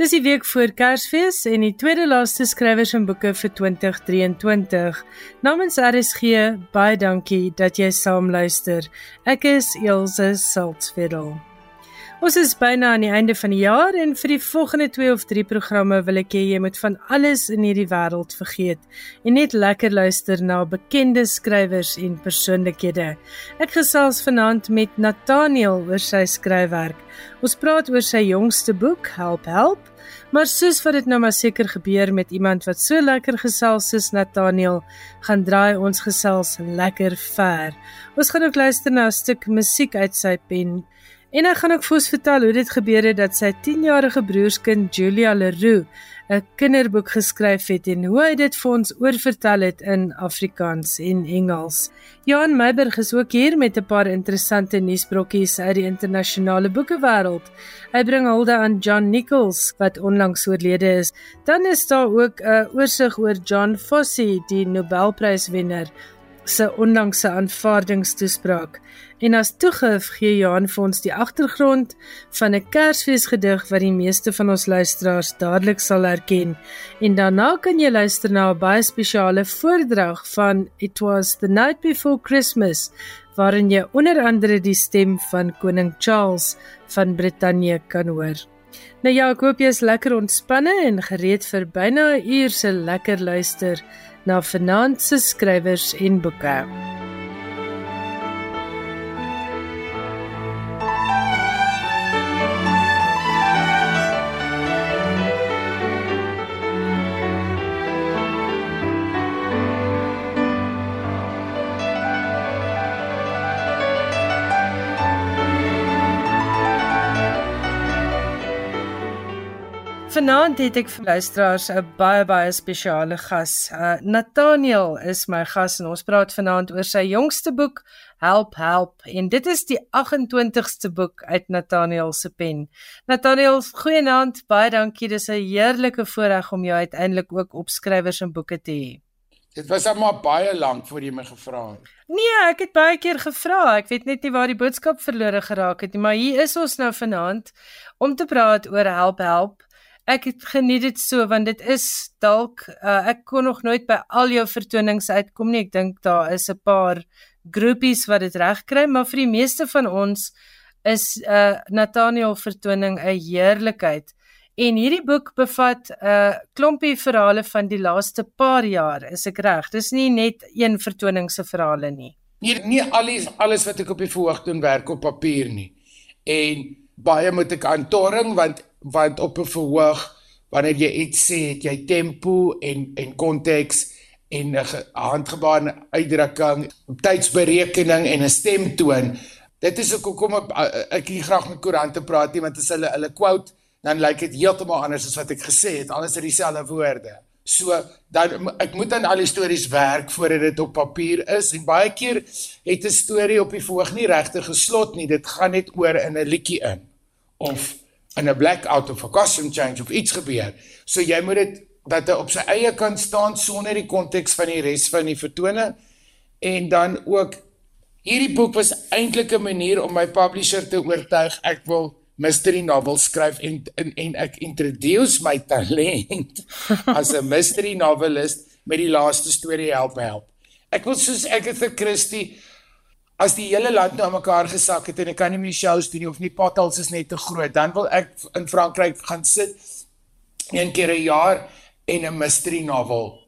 Dis die week voor Kersfees en die tweede laaste skrywers en boeke vir 2023. Namens RSG, baie dankie dat jy saam luister. Ek is Elsje Saltzfeld. Ons is byna aan die einde van die jaar en vir die volgende 2 of 3 programme wil ek hê jy moet van alles in hierdie wêreld vergeet en net lekker luister na bekende skrywers en persoonlikhede. Ek gesels vanaand met Nathaniel oor sy skryfwerk. Ons praat oor sy jongste boek, Help Help, Maar soos wat dit nou maar seker gebeur met iemand wat so lekker gesels soos Nathaniel, gaan draai ons gesels lekker ver. Ons gaan ook luister na 'n stuk musiek uit sy pen. En hy gaan ook vir ons vertel hoe dit gebeur het dat sy 10-jarige broerskind Julia Leroux 'n kinderboek geskryf het en hoe hy dit vir ons oorvertel het in Afrikaans en Engels. Johan Meiberg is ook hier met 'n paar interessante nuusbrokkies uit die internasionale boekewêreld. Hy bring hulde aan John Nichols wat onlangs oorlede is. Dan is daar ook 'n oorsig oor John Fossey, die Nobelpryswenner se onlangse aanvaardingstoespraak. En as toegif gee Johan vir ons die agtergrond van 'n Kersfeesgedig wat die meeste van ons luisteraars dadelik sal herken. En daarna kan jy luister na 'n baie spesiale voordrag van It Was the Night Before Christmas waarin jy onder andere die stem van koning Charles van Brittanje kan hoor. Nou ja, ek hoop jy is lekker ontspanne en gereed vir byna 'n uur se lekker luister na finansiële skrywers en boeke. Vanaand het ek vir luisteraars 'n baie baie spesiale gas. Uh, Nathaniel is my gas en ons praat vanaand oor sy jongste boek Help Help en dit is die 28ste boek uit Nathaniel se pen. Nathaniel, goeienaand, baie dankie. Dis 'n heerlike voorreg om jou uiteindelik ook op skrywers en boeke te hê. Dit was maar baie lank voor jy my gevra het. Nee, ek het baie keer gevra. Ek weet net nie waar die boodskap verlore geraak het nie, maar hier is ons nou vanaand om te praat oor Help Help ek het geniet dit so want dit is dalk uh, ek kon nog nooit by al jou vertonings uitkom nie. Ek dink daar is 'n paar groepies wat dit reg kry, maar vir die meeste van ons is 'n uh, Nathaniel vertoning 'n heerlikheid. En hierdie boek bevat 'n uh, klompie verhale van die laaste paar jaar, is ek reg? Dis nie net een vertoning se verhale nie. Nee, nie alles alles wat ek op die verhoog doen werk op papier nie. En baie moet ek aantoring want want op 'n verhoog wanneer jy iets sê, het jy tempo en en konteks en 'n handgebare uitdrukking, tydsberekening en 'n stemtoon. Dit is ook hoekom ek ek hier graag met koerante praat nie want as hulle hulle quote dan lyk dit heeltemal anders as wat ek gesê het. Alles is dieselfde woorde. So dan ek moet aan al die stories werk voordat dit op papier is en baie keer het 'n storie op die verhoog nie regtig geslot nie. Dit gaan net oor in 'n liedjie in of in 'n blackout of 'n costume change of iets gebeur. So jy moet dit dat hy op sy eie kan staan sonder die konteks van die res van die vertoning en dan ook hierdie boek was eintlik 'n manier om my publisher te oortuig ek wil mystery novels skryf en en, en ek introduce my talent as 'n mystery novelist met die laaste storie help help. Ek wil soos Agatha Christie as die hele land nou mekaar gesak het en ek kan nie meer shows doen nie of nie potholes is net te groot, dan wil ek in Frankryk gaan sit een keer 'n jaar en 'n mystery novel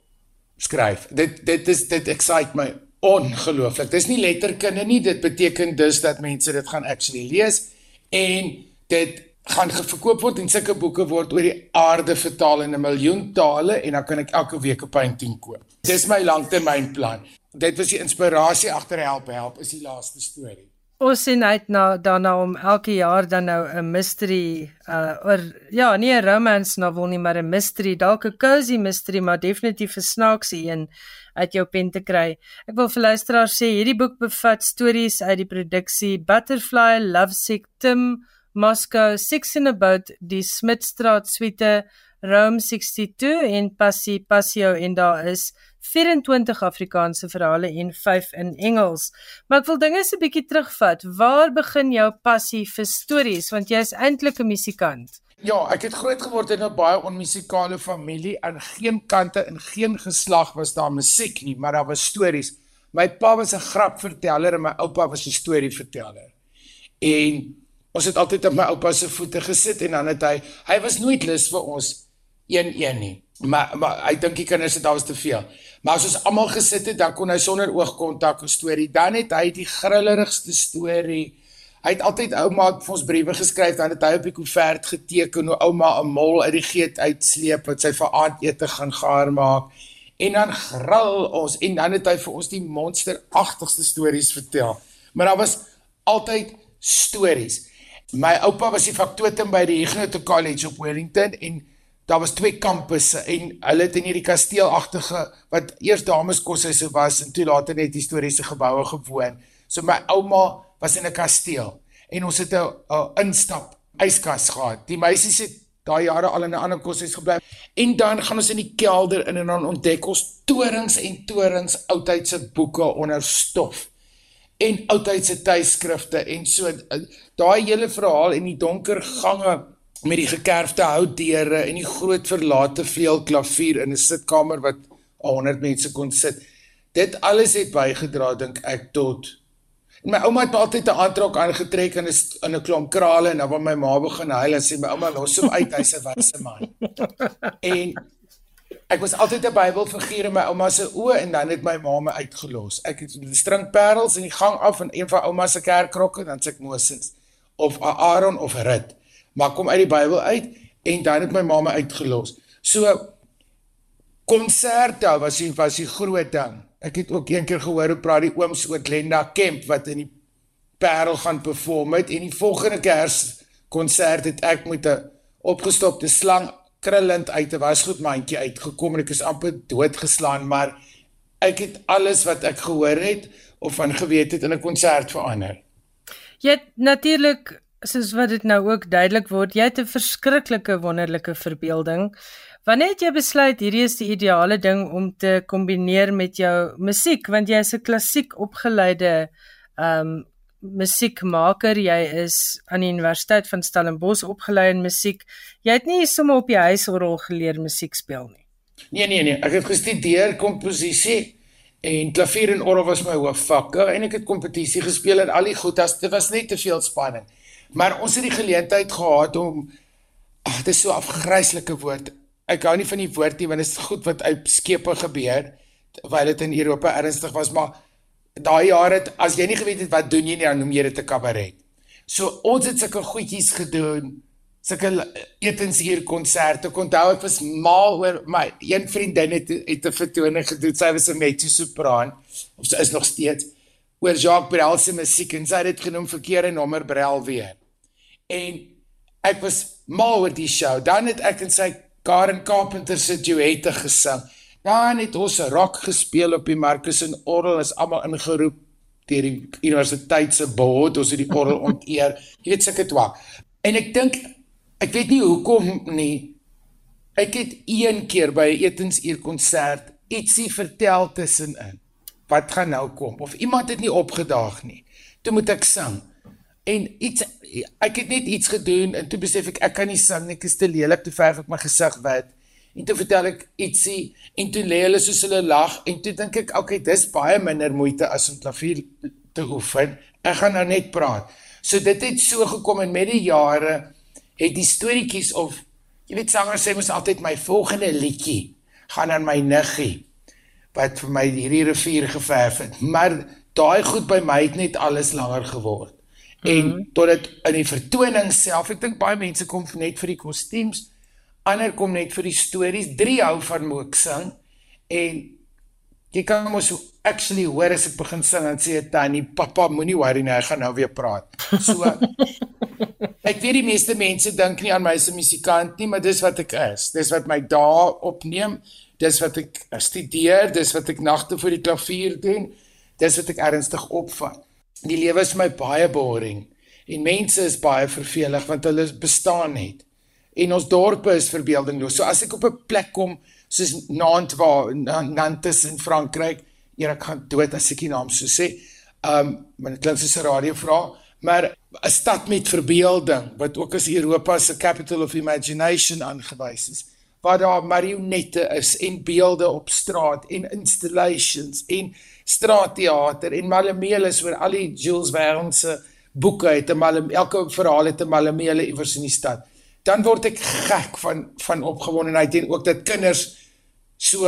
skryf. Dit dit is dit excite my ongelooflik. Dis nie letterkunde nie, dit beteken dus dat mense dit gaan actually lees en dit gaan verkoop word en sulke boeke word oor die aarde vertaal in 'n miljoen tale en dan kan ek elke week 'n painting koop. Dis my langtermynplan dit was die inspirasie agter help help is die laaste storie. Ons sien uit na daarna om elke jaar dan nou 'n mystery uh or ja, nie 'n romance novel nie, maar 'n mystery, dalk 'n cozy mystery, maar definitief 'n snaakse een uit jou pen te kry. Ek wil vir luisteraars sê hierdie boek bevat stories uit die produksie Butterfly, Lovesick, Tim, Moscow, Six in a Boat, die Smitstraat suite, Rome 62 en Passie Passio en daar is 24 Afrikaanse verhale en 5 in Engels. Maar ek wil dinge so 'n bietjie terugvat. Waar begin jou passie vir stories want jy is eintlik 'n musikant? Ja, ek het groot geword in 'n baie onmusikale familie. Aan geen kante en geen geslag was daar musiek nie, maar daar was stories. My pa was 'n grapverteller en my oupa was 'n storieverteller. En ons het altyd op my oupa se voete gesit en dan het hy hy was nooit lus vir ons een een nie. Maar maar ek dink die kinders het alus te veel. Maar as ons almal gesit het, dan kon hy sonder oogkontak 'n storie. Dan het hy die grillerigste storie. Hy het altyd ouma vir ons briewe geskryf, dan het hy op die koevert geteken hoe ouma 'n mol uit die geet uitsleep wat sy vir aandete gaan gaar maak. En dan gril ons en dan het hy vir ons die monsteragtigste stories vertel. Maar daar was altyd stories. My oupa was die faktotum by die Huguenot College op Wellington en daar was twee kampusse en hulle het in hierdie kasteelagtige wat eers dameskoshuise was en toe later net historiese geboue gewoon. So my ouma was in 'n kasteel en ons het 'n instap yskas gehad. Die meisies het daai jare al in 'n ander koshuis gebly en dan gaan ons in die kelder in en dan ontdek ons torings en torings oudheidse boeke onder stof en oudheidse tydskrifte en so daai hele verhaal en die donker gange met die gekerfde houtdeure en die groot verlate vleuelklavier in 'n sitkamer wat 100 mense kon sit. Dit alles het bygedra dink ek tot en my ouma het altyd 'n aantrek aangetrek in 'n in 'n klomp krale en dan wanneer my ma begin huil en sê my ouma los hom uit hy's 'n wyse man. En ek was altyd 'n Bybelfiguur in my ouma se oë en dan het my ma my uitgelos. Ek het die stringperels in die gang af in een van ouma se kerkkrokke dan sê ek Moses of Aaron of Rut maar kom uit die Bybel uit en dan het my ma my uitgelos. So konserte was die was die groot ding. Ek het ook een keer gehoor hoe praat die ooms oor Glenda Kemp wat in die Parel gaan perform het en die volgende kers konsert het ek met 'n opgestopte slang krullend uit 'n wasgoedmandjie uitgekom en ek is amper doodgeslaan maar ek het alles wat ek gehoor het of van geweet het in 'n konsert verander. Jy het natuurlik soos wat dit nou ook duidelik word, jy het 'n verskriklike wonderlike verbeelding. Wanneer het jy besluit hierdie is die ideale ding om te kombineer met jou musiek want jy is 'n klassiek opgeleide um musiekmaker, jy is aan die Universiteit van Stellenbosch opgelei in musiek. Jy het nie sommer op die huisorgel geleer musiek speel nie. Nee nee nee, ek het gestudeer komposisie en klavier en orgel was my hoofvakke en ek het kompetisie gespeel en al die goed, dit was net te veel spanning. Maar ons het die geleentheid gehad om ag dit is so afgryslike woord. Ek hou nie van die woord nie want dit is goed wat uit skepe gebeur terwyl dit in Europa ernstig was, maar daai jare het as jy nie geweet het wat doen jy nie dan noem jy dit 'n kabaret. So ons het sulke goedjies gedoen, sulke etensuur konserte. Ek onthou ek was mal oor my een vriendin het het 'n vertoning gedoen. Sy was 'n mezzo-sopran of sy is nog steeds oor Jacques Brel se musiek en sy het dit genoem verkeerde nommer Brel weer en ek was mal oor die show. Dan het ek en sy Karen Carpenter se duette gesing. Dan het ons rock gespeel op die Marcus en Orrel is almal ingeroep deur die universiteit se board. Ons het die Orrel onteer. Jy weet seker toe. En ek dink ek weet nie hoekom nie. Ek het een keer by 'n etensuur konsert ietsie vertel tussenin. Wat gaan nou kom? Of iemand het nie opgedaag nie. Toe moet ek sing en iets ek het net iets gedoen en toe besef ek ek kan nie sing nie. Ek is te lelik te verf ek my gesig wit en toe vertel ek ietsie en toe lê hulle soos hulle lag en toe dink ek okay dis baie minder moeite as om klavier te oefen. Ek gaan nou net praat. So dit het so gekom en met die jare het die storieetjies of jy weet sangers sê mos altyd my volgende liedjie gaan aan my niggie wat vir my hierdie rivier geverf het. Maar daai goed by my het net alles langer geword en mm -hmm. tot dit in die vertoning self ek dink baie mense kom net vir die kostuums ander kom net vir die stories. Drie hou van moek sing en jy kan mos actually hoor as ek begin sing en sê tannie pappa moenie worry nie ek gaan nou weer praat. So ek weet die meeste mense dink nie aan my as 'n musikant nie maar dis wat ek is. Dis wat my dae opneem. Dis wat ek studeer. Dis wat ek nagte vir die klavier doen. Dis wat ek ernstig opvat die lewe is my baie boring en mense is baie vervelig want hulle bestaan net. En ons dorpe is verbeeldingloos. So as ek op 'n plek kom soos Nantes waar Nantes in Frankryk, eer ek gaan dood as ek die naam so sê. Um maar dit klink soos 'n radio vra, Maar 'n stad met verbeelding wat ook as Europa se capital of imagination aangewys is waar daar marionette is en beelde op straat en installations en straatteater en malameles oor al die Jules Verne se boeke het 'n malame elke verhaal het 'n malamele iewers in die stad dan word ek gek van van opgewondenheid en ook dat kinders so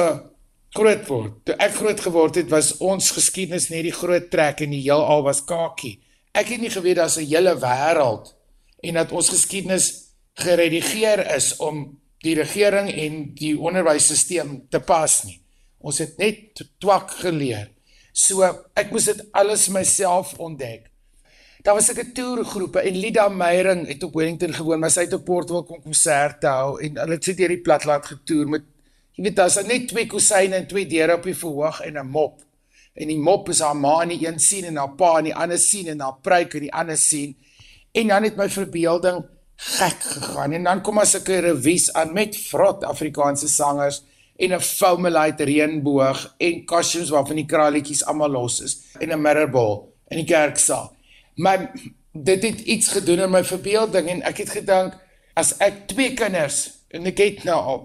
groot word. Toe ek groot geword het, was ons geskiedenis net die groot trek en die heelal was kakie. Ek het nie geweet daar's 'n hele wêreld en dat ons geskiedenis geredigeer is om die regering en die onderwysstelsel te pas nie. Ons het net twak geleer. So ek moes dit alles myself ontdek. Daar was 'n toergroepe en Lida Meyering het op Wellington gewoon, maar sy het op Portwell kom konserte hou en hulle het sit deur die platlaat getoer met jy weet daar's net twee kusyne en twee deure op die verhoog en 'n mop. En die mop is haar ma in die een sien en haar pa in die ander sien en haar pruik in die ander sien. En dan het my verbeelding gek gegaan en dan kom as ek 'n revies aan met vrot Afrikaanse sangers en 'n foamelight reënboog en costumes waarvan die kraalletjies almal los is en 'n mirrorball in die kerksaal. Maar dit het iets gedoen in my verbeelding en ek het gedink as ek twee kinders en ek het nou al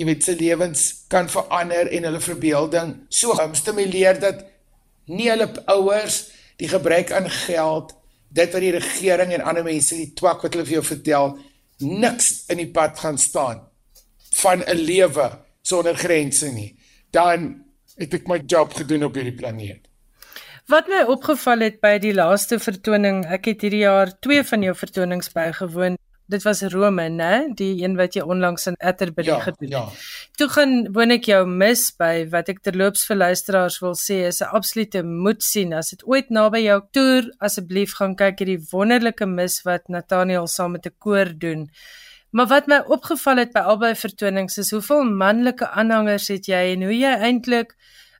jy weet se lewens kan verander en hulle verbeelding so stimuleer dat nie hulle ouers die gebrek aan geld dit wat die regering en ander mense die twak wat hulle vir jou vertel niks in die pad gaan staan van 'n lewe sonder grense nie dan het ek my job gedoen op hierdie planeet Wat my opgeval het by die laaste vertoning, ek het hierdie jaar twee van jou vertonings bygewoon. Dit was Rome, né? Die een wat jy onlangs in Atterbury ja, gedoen het. Ja. Toe gaan woon ek jou mis by wat ek terloops vir luisteraars wil sê is 'n absolute moet sien. As dit ooit naby jou toer, asseblief gaan kyk hierdie wonderlike mis wat Nathaniel saam met 'n koor doen. Maar wat my opgeval het by albei vertonings is hoeveel manlike aanhangers het jy en hoe jy eintlik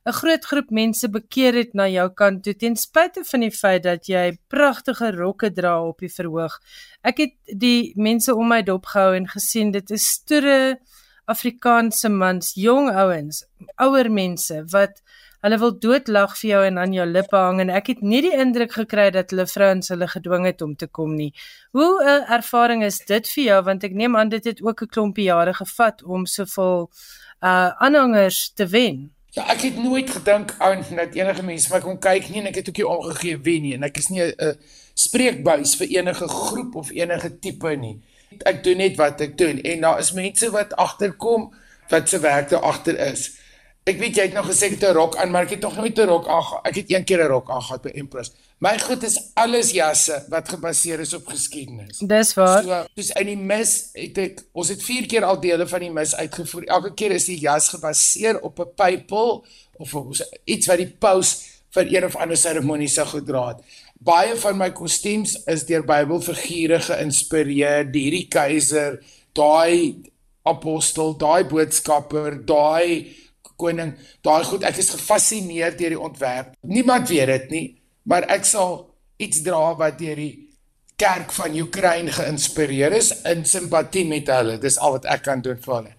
'n groot groep mense bekeer het na jou kant toe ten spyte van die feit dat jy pragtige rokke dra op die verhoog. Ek het die mense om my dop gehou en gesien dit is stoere Afrikaanse mans, jong ouens, ouer mense wat hulle wil doodlag vir jou en aan jou lippe hang en ek het nie die indruk gekry dat hulle vrouens hulle gedwing het om te kom nie. Hoe 'n ervaring is dit vir jou want ek neem aan dit het ook 'n klompie jare gevat om soveel uh aanhangers te wen. Ja, ek het nooit gedink aan dat enige mens my kon kyk nie en ek het ook nie omgegee wie nie en ek is nie 'n spreekbuis vir enige groep of enige tipe nie. Ek doen net wat ek doen en daar is mense wat agterkom wat se werk daar agter is. Ek weet jy het nog gesê ek het 'n rok aan, maar ek het nog nooit 'n rok aan. Ek het een keer 'n rok aangetree by Empress. My goed is alles jasse wat gebaseer is op geskiedenis. Dis waar. So, dis in die mis het ek ons het 4 keer al dele van die mis uitgevoer. Elke keer is die jas gebaseer op 'n pypel of iets wat die paus vir een of ander seremonie sou gedra het. Baie van my kostuums is deur Bybelfigure geïnspireer, hierdie keiser, daai apostel, daai boodskapper, daai koning, daai goed. Ek is gefassineerd deur die ontwerp. Niemand weet dit nie maar ek sal iets dra wat deur die kerk van Oekraïne geïnspireer is in simpatie met hulle. Dis al wat ek kan doen vir hulle.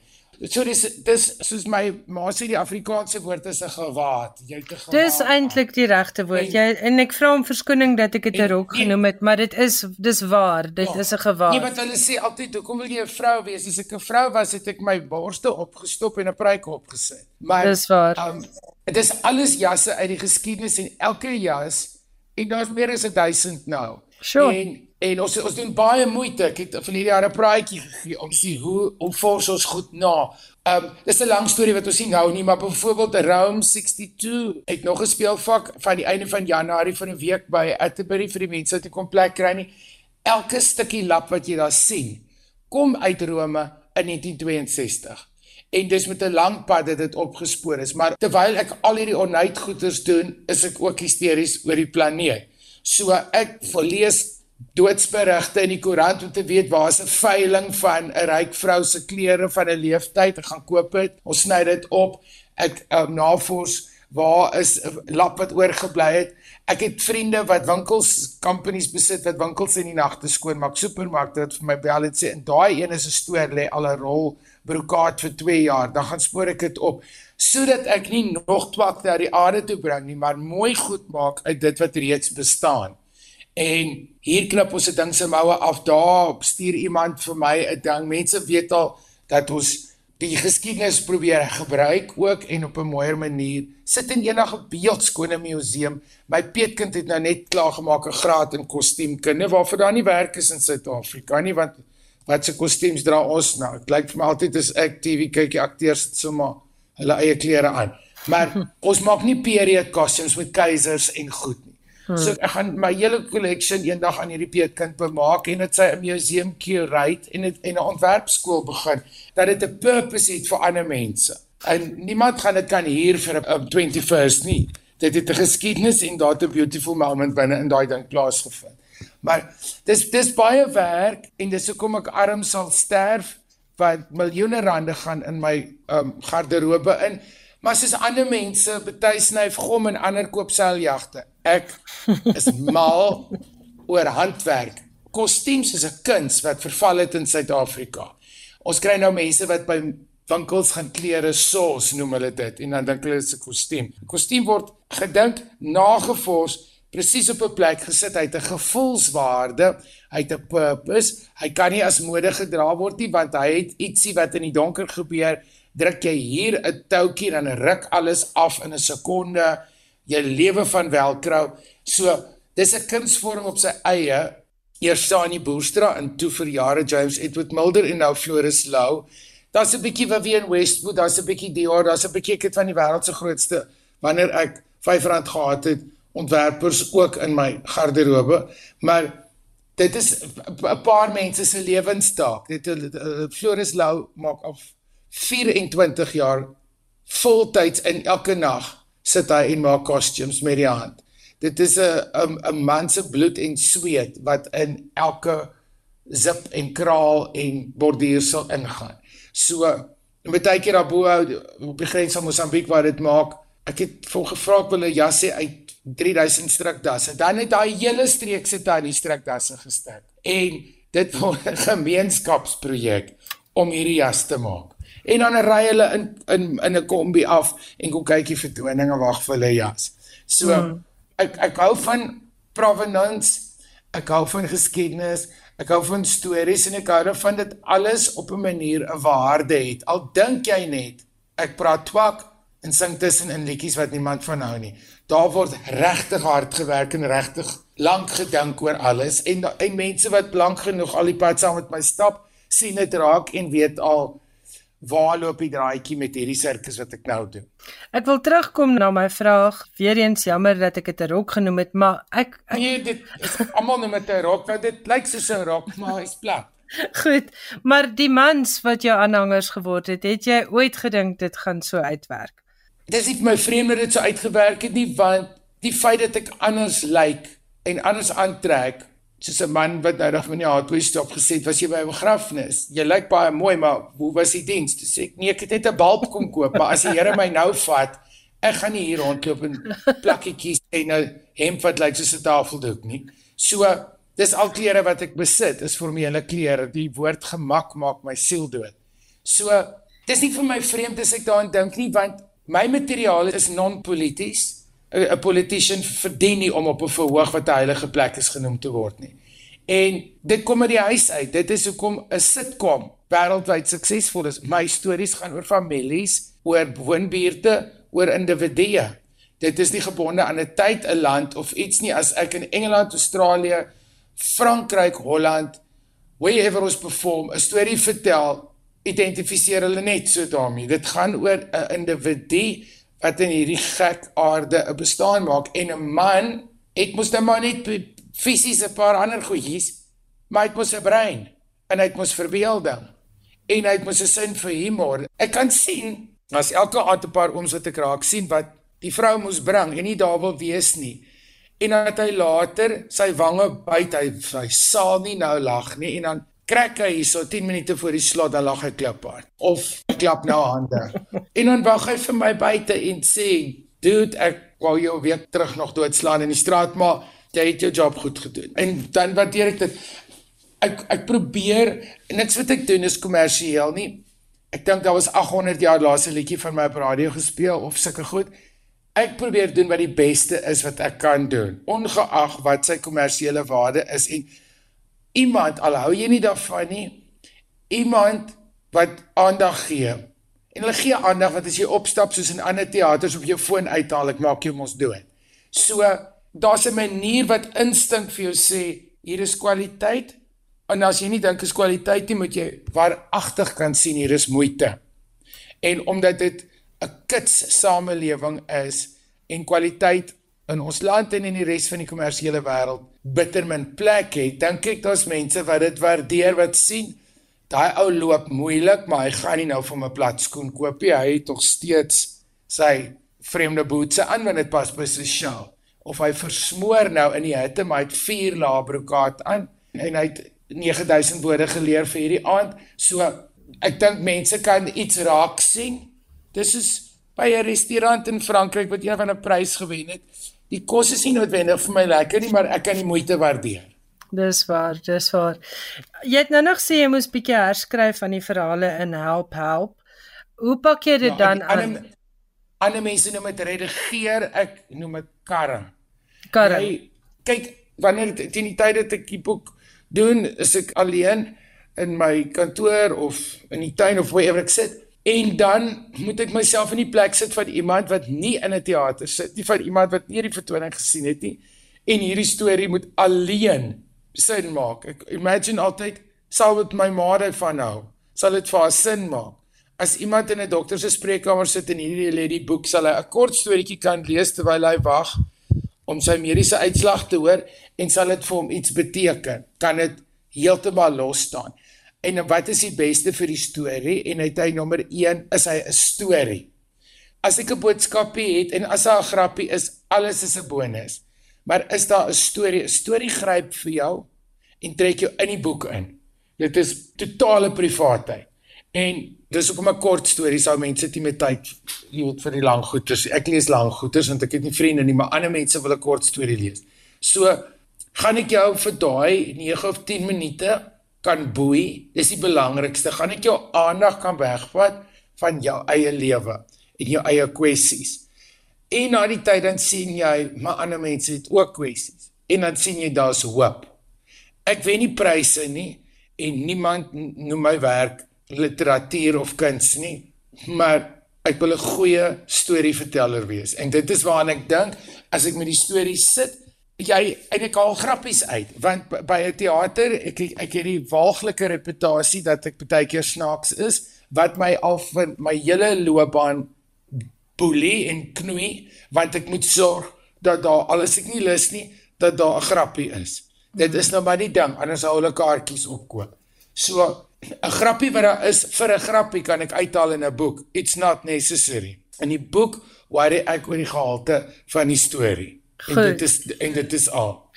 So dis dis soos my ma sê die Afrikaanse woord is 'n gewaad. Jy het 'n gewaad. Dis eintlik die regte woord. En, jy en ek vra om verskoning dat ek dit 'n rok genoem het, maar dit is dis waar. Dit ja, is 'n gewaad. Nee, wat hulle sê altyd, hoekom wil jy 'n vrou wees? As ek 'n vrou was, het ek my borste opgestop en 'n pruik opgesit. Maar Dis waar. Um, dit is alles jasse uit die geskiedenis en elke jas en daar's meer as 1000 nou. Sure. En en ons ons doen baie moeite. Ek het van hierdie jare 'n praatjie gegee om sien hoe om vors ons goed na. Ehm um, dis 'n lang storie wat ons nie nou nie, maar byvoorbeeld Rome 62 het nog 'n speelvak van die einde van Januarie van 'n week by Atterbury vir die mense wat nie kom plek kry nie. Elke stukkie lap wat jy daar sien, kom uit Rome in 1962 en dis met 'n lang pad dat dit opgespoor is maar terwyl ek al hierdie onuit goeders doen is ek ook hysteries oor die planeet so ek lees doodsberigte in die koerant om te weet waar is 'n veiling van 'n ryk vrou se klere van 'n leeftyd. Ek gaan koop dit. Ons sny dit op. Ek um, navors waar is 'n lap wat oorgebly het. Ek het vriende wat winkels companies besit wat winkels in die nagte skoon maak supermarkte wat vir my bel en sê en daai een is 'n stoor lê al 'n rol brokaat vir 2 jaar, dan gaan spoor ek dit op. Sodat ek nie nog twak na die aarde toe bring nie, maar mooi goed maak uit dit wat reeds bestaan. En hier knip ons 'n ding se moue af. Daar stuur iemand vir my 'n ding. Mense weet al dat ons die geskiedenis probeer gebruik ook en op 'n mooier manier. Sit in enige beeldskone museum. My peetkind het nou net klaar gemaak 'n graad in kostuumkunde waarvoor daar nie werk is in Suid-Afrika nie want wat se kostuums dra ons nou? Dit lyk vir my altyd as ek TV kyk, die akteurs sommer hulle eie klere aan. Maar ons maak nie period costumes met keisers en goed nie. Hmm. So ek gaan my hele collection eendag aan hierdie peetkind bemaak en dit sy 'n museum curate en het, en 'n ontwerpskool begin dat dit 'n purpose het vir ander mense. En niemand gaan dit kan hier vir 'n 21st nie. Dit het 'n geskiedenis en daar 'n beautiful moment binne in daai ding plaasgevind. Maar dis dis baie werk en dis hoekom ek arm sal sterf wat miljoene rande gaan in my um, garderobe in. Maar soos ander mense, party snyf gom en ander koop seiljagte. Ek is mal oor handwerk. Kostuums is 'n kuns wat verval het in Suid-Afrika. Ons kry nou mense wat by winkels gaan klere sos noem hulle dit en dan dink hulle dit is 'n kostuum. 'n Kostuum word gedink, nagevors, presies op 'n plek gesit. Hy het 'n gevoelswaarde, hy het 'n purpose. Hy kan nie as mode gedra word nie want hy het ietsie wat in die donker gebeur druk jy hier 'n toutjie dan ruk alles af in 'n sekonde. Jy lewe van velcro. So, dis 'n kunsvorm op sy eie. Eers Sani Boerstra en toe vir jare James Edward Mulder en nou Floris Lou. Daar's 'n bietjie Vivienne Westwood, daar's 'n bietjie Dior, daar's 'n bietjie ek van die wêreld se grootste wanneer ek R5 gehad het ontwerpers ook in my garderobe, maar dit is 'n paar mense se lewensstaak. Dit Floris Lou maak af 24 jaar voltyds in elke nag sit hy en maak costumes met die hand. Dit is 'n 'n man se bloed en sweet wat in elke zip en kraal en borduursel ingaan. So met baie keer daarbo op die grens van Mosambiek waar dit maak, ek het vol gevra wil 'n jasse uit 3000 strikdasse. Dan het daai hele streek sit daar in die strikdasse gestek. En dit word 'n gemeenskapsprojek om hierdie jas te maak en dan ry hulle in in in 'n kombi af en kom kykie vertoninge wag vir hulle jas. So mm. ek ek hou van provenance, ek hou van geskiedenis, ek hou van stories en ek hou van dit alles op 'n manier 'n waarde het. Al dink jy net ek praat twak en sing tussen in liedjies wat niemand van hou nie. Daar word regtig hard gewerk en regtig lank gedink oor alles en en mense wat lank genoeg al die pad saam met my stap, sien dit raak en weet al waar loop die draaitjie met hierdie sirkus wat ek nou doen? Ek wil terugkom na my vraag. Weereens jammer dat ek dit 'n rok genoem het, maar ek, ek Nee, dit is almal noem dit 'n rok, want dit lyk soos 'n rok, maar hy's plat. Goed, maar die mans wat jou aanhangers geword het, het jy ooit gedink dit gaan so uitwerk? Dis nie my vreemde dit so uitgewerk het nie, want die feit dat ek anders lyk en anders aantrek soos 'n man wat nou dag van die hardware stop gesê het, was jy by 'n begrafnis. Jy lyk baie mooi, maar hoe was die diens? Dis ek nee, ek het net 'n bulb kom koop, maar as die Here my nou vat, ek gaan nie hier rondloop en plakketjies en 'n hemp wat lyk soos 'n tafeldoek nie. So, dis al klere wat ek besit, is formele klere. Die woord gemak maak my siel dood. So, dis nie vir my vreemd as ek daaraan dink nie, want my materiaal is non-polities. 'n politician verdien nie om op 'n verhoog wat 'n heilige plek is genoem te word nie. En dit kom uit die huis uit. Dit is hoekom 'n sitcom wêreldwyd suksesvol is. My stories gaan oor families, oor woonbuurte, oor individue. Dit is nie gebonde aan 'n tyd, 'n land of iets nie. As ek in Engeland, Australië, Frankryk, Holland, wherever ons perform, 'n storie vertel, identifiseer hulle net so daarmee. Dit gaan oor 'n individu wat in hierdie gek aarde 'n bestaan maak en 'n man het mos net maar net fisies 'n paar ander goedjies, maar hy het mos 'n brein en hy het mos verbeelding en hy het mos 'n sin vir humor. Ek kan sien as elke aand 'n paar ooms wat ek raak sien wat die vrou moes bring en nie daar wil wees nie. En dan het hy later sy wange byt, hy hy sal nie nou lag nie en dan krak hy hierso 10 minute voor die slot dan lag hy klaphard of klap nou hande. en dan wag hy vir my buite en sê, "Dude, ek wou jou weer terug nog doodslaan in die straat, maar jy het jou job goed gedoen." En dan waardeer ek dit. Ek ek probeer niks wat ek doen is kommersieel nie. Ek dink daar was 800 jaar laas 'n liedjie van my op radio gespeel of sulke goed. Ek probeer doen wat die beste is wat ek kan doen, ongeag wat sy kommersiële waarde is en iemand al hou jy nie daarvan nie, iemand wat aandag gee. En hulle gee aandag wat as jy opstap soos in ander teaters op jou foon uithaal, ek maak jou mos dood. So daar's 'n manier wat instink vir jou sê hier is kwaliteit en as jy nie dink is kwaliteit nie, moet jy waaragtig kan sien hier is moeite. En omdat dit 'n kits samelewing is en kwaliteit in ons land en in die res van die kommersiële wêreld bitter min plek het, dink ek daar's mense wat dit waardeer wat sien. Daai ou loop moeilik, maar hy gaan nie nou vir 'n plat skoen koop nie. Hy het tog steeds sy vreemde bootse aan wanneer dit pas by sy show. Of hy versmoor nou in die hitte, maar hy het vier lae brokaat aan en hy het 9000 woorde geleer vir hierdie aand. So ek dink mense kan iets raak sien Dis is by 'n restaurant in Frankryk wat een van 'n prys gewen het. Die kos is nie noodwendig vir my lekker nie, maar ek kan die moeite waardeer. Dis waar, dis waar. Jy het nou nog sê jy moes bietjie herskryf van die verhale in Help Help. Hoe pak jy dit ja, dan aan? Ander mense noem dit redigeer, ek noem dit karring. Karring. Kyk, wanneer teen die tyd dat ek die boek doen, is ek alleen in my kantoor of in die tuin of waar ek sit En dan moet ek myself in die plek sit van iemand wat nie in 'n teater sit nie, van iemand wat nie die vertoning gesien het nie. En hierdie storie moet alleen sin maak. Ek imagine altyd sal dit my ma daarvan hou. Sal dit vir haar sin maak. As iemand in 'n dokter se spreekkamer sit en hierdie lê die boek, sal hy 'n kort storieetjie kan lees terwyl hy wag om sy mediese uitslag te hoor en sal dit vir hom iets beteken. Kan dit heeltemal los staan. En wat is die beste vir die storie? En hy hy nommer 1 is hy 'n storie. As ek 'n boodskapie het en as daar 'n grappie is, alles is 'n bonus. Maar is daar 'n storie? 'n Storie gryp vir jou en trek jou in die boek in. Dit is totale privaatheid. En dis hoekom 'n kort storie sou mense dit met tyd, jy weet vir die lang goeters. Ek lees lang goeters want ek het nie vriende nie, maar ander mense wil 'n kort storie lees. So gaan ek jou vir daai 9 of 10 minute kan boei. Dis die belangrikste. Gaan ek jou aandag kan wegvat van jou eie lewe en jou eie kwessies. En na die tyd dan sien jy, maar ander mense het ook kwessies. En dan sien jy daar's hoop. Ek wen nie pryse nie en niemand noem my werk literatuur of kuns nie, maar ek wil 'n goeie storieverteller wees. En dit is waaraan ek dink as ek met die storie sit jy eintlik al grappies uit want by 'n teater ek ek het die waaglike reputasie dat ek baie keer snaaks is wat my al vir my hele loopbaan boelie en knoei want ek moet sorg dat daar alles ek nie lus nie dat daar 'n grappie is. Dit is nou maar die ding anders sou hulle kaartjies opkoop. So 'n grappie wat daar is vir 'n grappie kan ek uithaal in 'n boek. It's not necessary. In die boek worry ek oor die gehalte van die storie. Goed. En dit is en dit is al.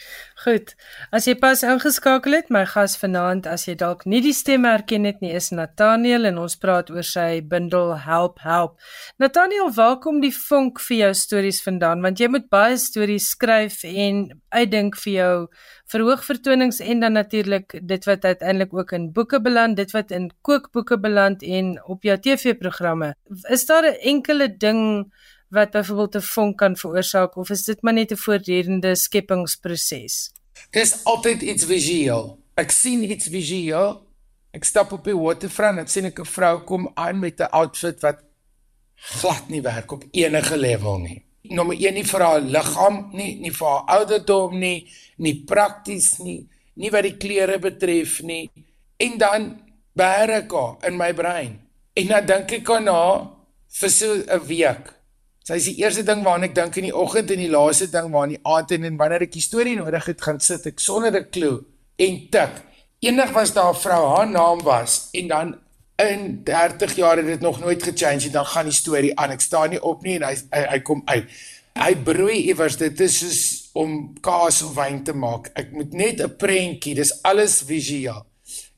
Goed. As jy pas ingeskakel het, my gas vanaand, as jy dalk nie die stem herken het nie, is Nathaniel en ons praat oor sy bundel Help Help. Nathaniel, waar kom die vonk vir jou stories vandaan? Want jy moet baie stories skryf en uitdink vir jou verhoogvertonings en dan natuurlik dit wat uiteindelik ook in boeke beland, dit wat in kookboeke beland en op jou TV-programme. Is daar 'n enkele ding wat byvoorbeeld 'n vonk kan veroorsaak of is dit maar net 'n voortdurende skepingsproses? Dis altyd iets visueel. Ek sien iets visueel. Ek stap op die waterfront en sien ek 'n vrou kom aan met 'n outfit wat glad nie werk op enige level nie. Nommer 1 nie vir haar liggaam nie, nie vir haar ouderdom nie, nie prakties nie, nie wat die klere betref nie. En dan bære ek haar in my brein. En dan dink ek aan haar vir so 'n week. Sy is die eerste ding waaraan ek dink in die oggend en die laaste ding waaraan die aand en, en wanneer ek die storie nodig het gaan sit ek sonder 'n klou en tik. Eendag was daar 'n vrou, haar naam was en dan in 30 jaar het dit nog nooit gechange en dan gaan die storie aan. Ek staan nie op nie en hy hy, hy kom uit. Hy broei iewers dit is soos om kaas of wyn te maak. Ek moet net 'n prentjie, dis alles visueel.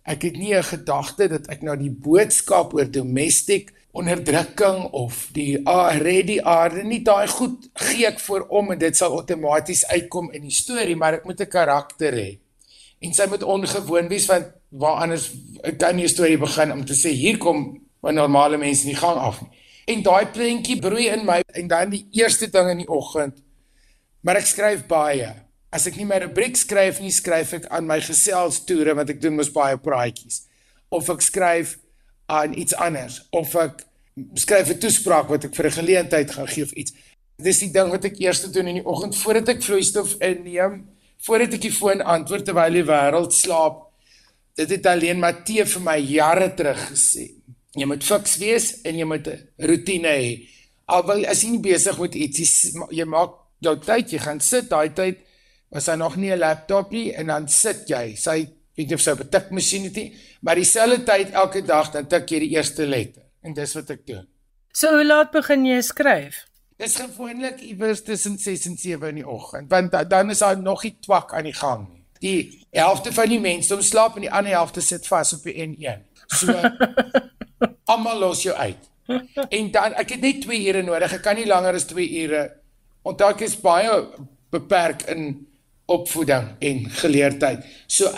Ek het nie 'n gedagte dat ek nou die boodskap oor domestic onderdrukking of die ah, red die aarde nie daai goed gee ek voor om en dit sal outomaties uitkom in die storie maar ek moet 'n karakter hê en sy moet ongewoon wees want waar anders kan nie 'n storie begin om te sê hier kom 'n normale mens in die gang af nie En daai prentjie broei in my en dan die eerste ding in die oggend. Maar ek skryf baie. As ek nie my rubriek skryf nie, skryf ek aan my geselstoere wat ek doen mos baie praatjies. Of ek skryf aan iets anders of ek skryf 'n toespraak wat ek vir 'n geleentheid gaan gee of iets. Dis die ding wat ek eers doen in die oggend voordat ek vloeistof inneem, voordat ek die foon antwoord terwyl die wêreld slaap. Dit het alleen Matthee vir my jare terug gesê. Jy moet fiks wees en jy moet 'n rotine hê. Alwel as jy nie besig met iets jy maak jou tyd, jy gaan sit daai tyd was hy nog nie 'n laptop nie en dan sit jy. Sy weet of sy 'n tikmasjien het nie, maar dieselfde tyd elke dag dan tik jy die eerste letter en dis wat ek doen. So hoe laat begin jy skryf? Dis gewoonlik iewers tussen 6 en 7 in die oggend, want dan is daar nog nie twak aan die gang nie. Die helfte van die mense om slaap en die ander helfte sit vas op die N1. So almal los jou uit. En dan ek het net 2 ure nodig. Ek kan nie langer as 2 ure. Onthou ek is baie beperk in opvoeding en geleerdheid. So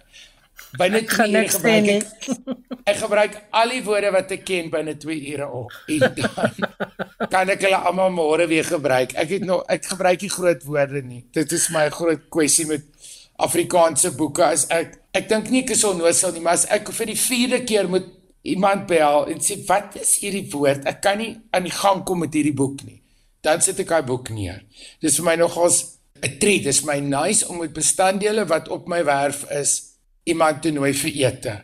binne 2 ure gebruik ek, ek gebruik al die woorde wat ek ken binne 2 ure op. En dan kan ek hulle almal môre weer gebruik. Ek het nog ek gebruik nie groot woorde nie. Dit is my groot kwessie met Afrikaanse boeke as ek ek dink nie ek is onnoosel nie, maar as ek vir die 4de keer moet iemand bel en sê wat is hierdie woord? Ek kan nie aan die gang kom met hierdie boek nie. Dan sit ek daai boek neer. Dis vir my nogals 'n treat. Dis my nice om met bestanddele wat op my werf is iemand te nooi vir ete.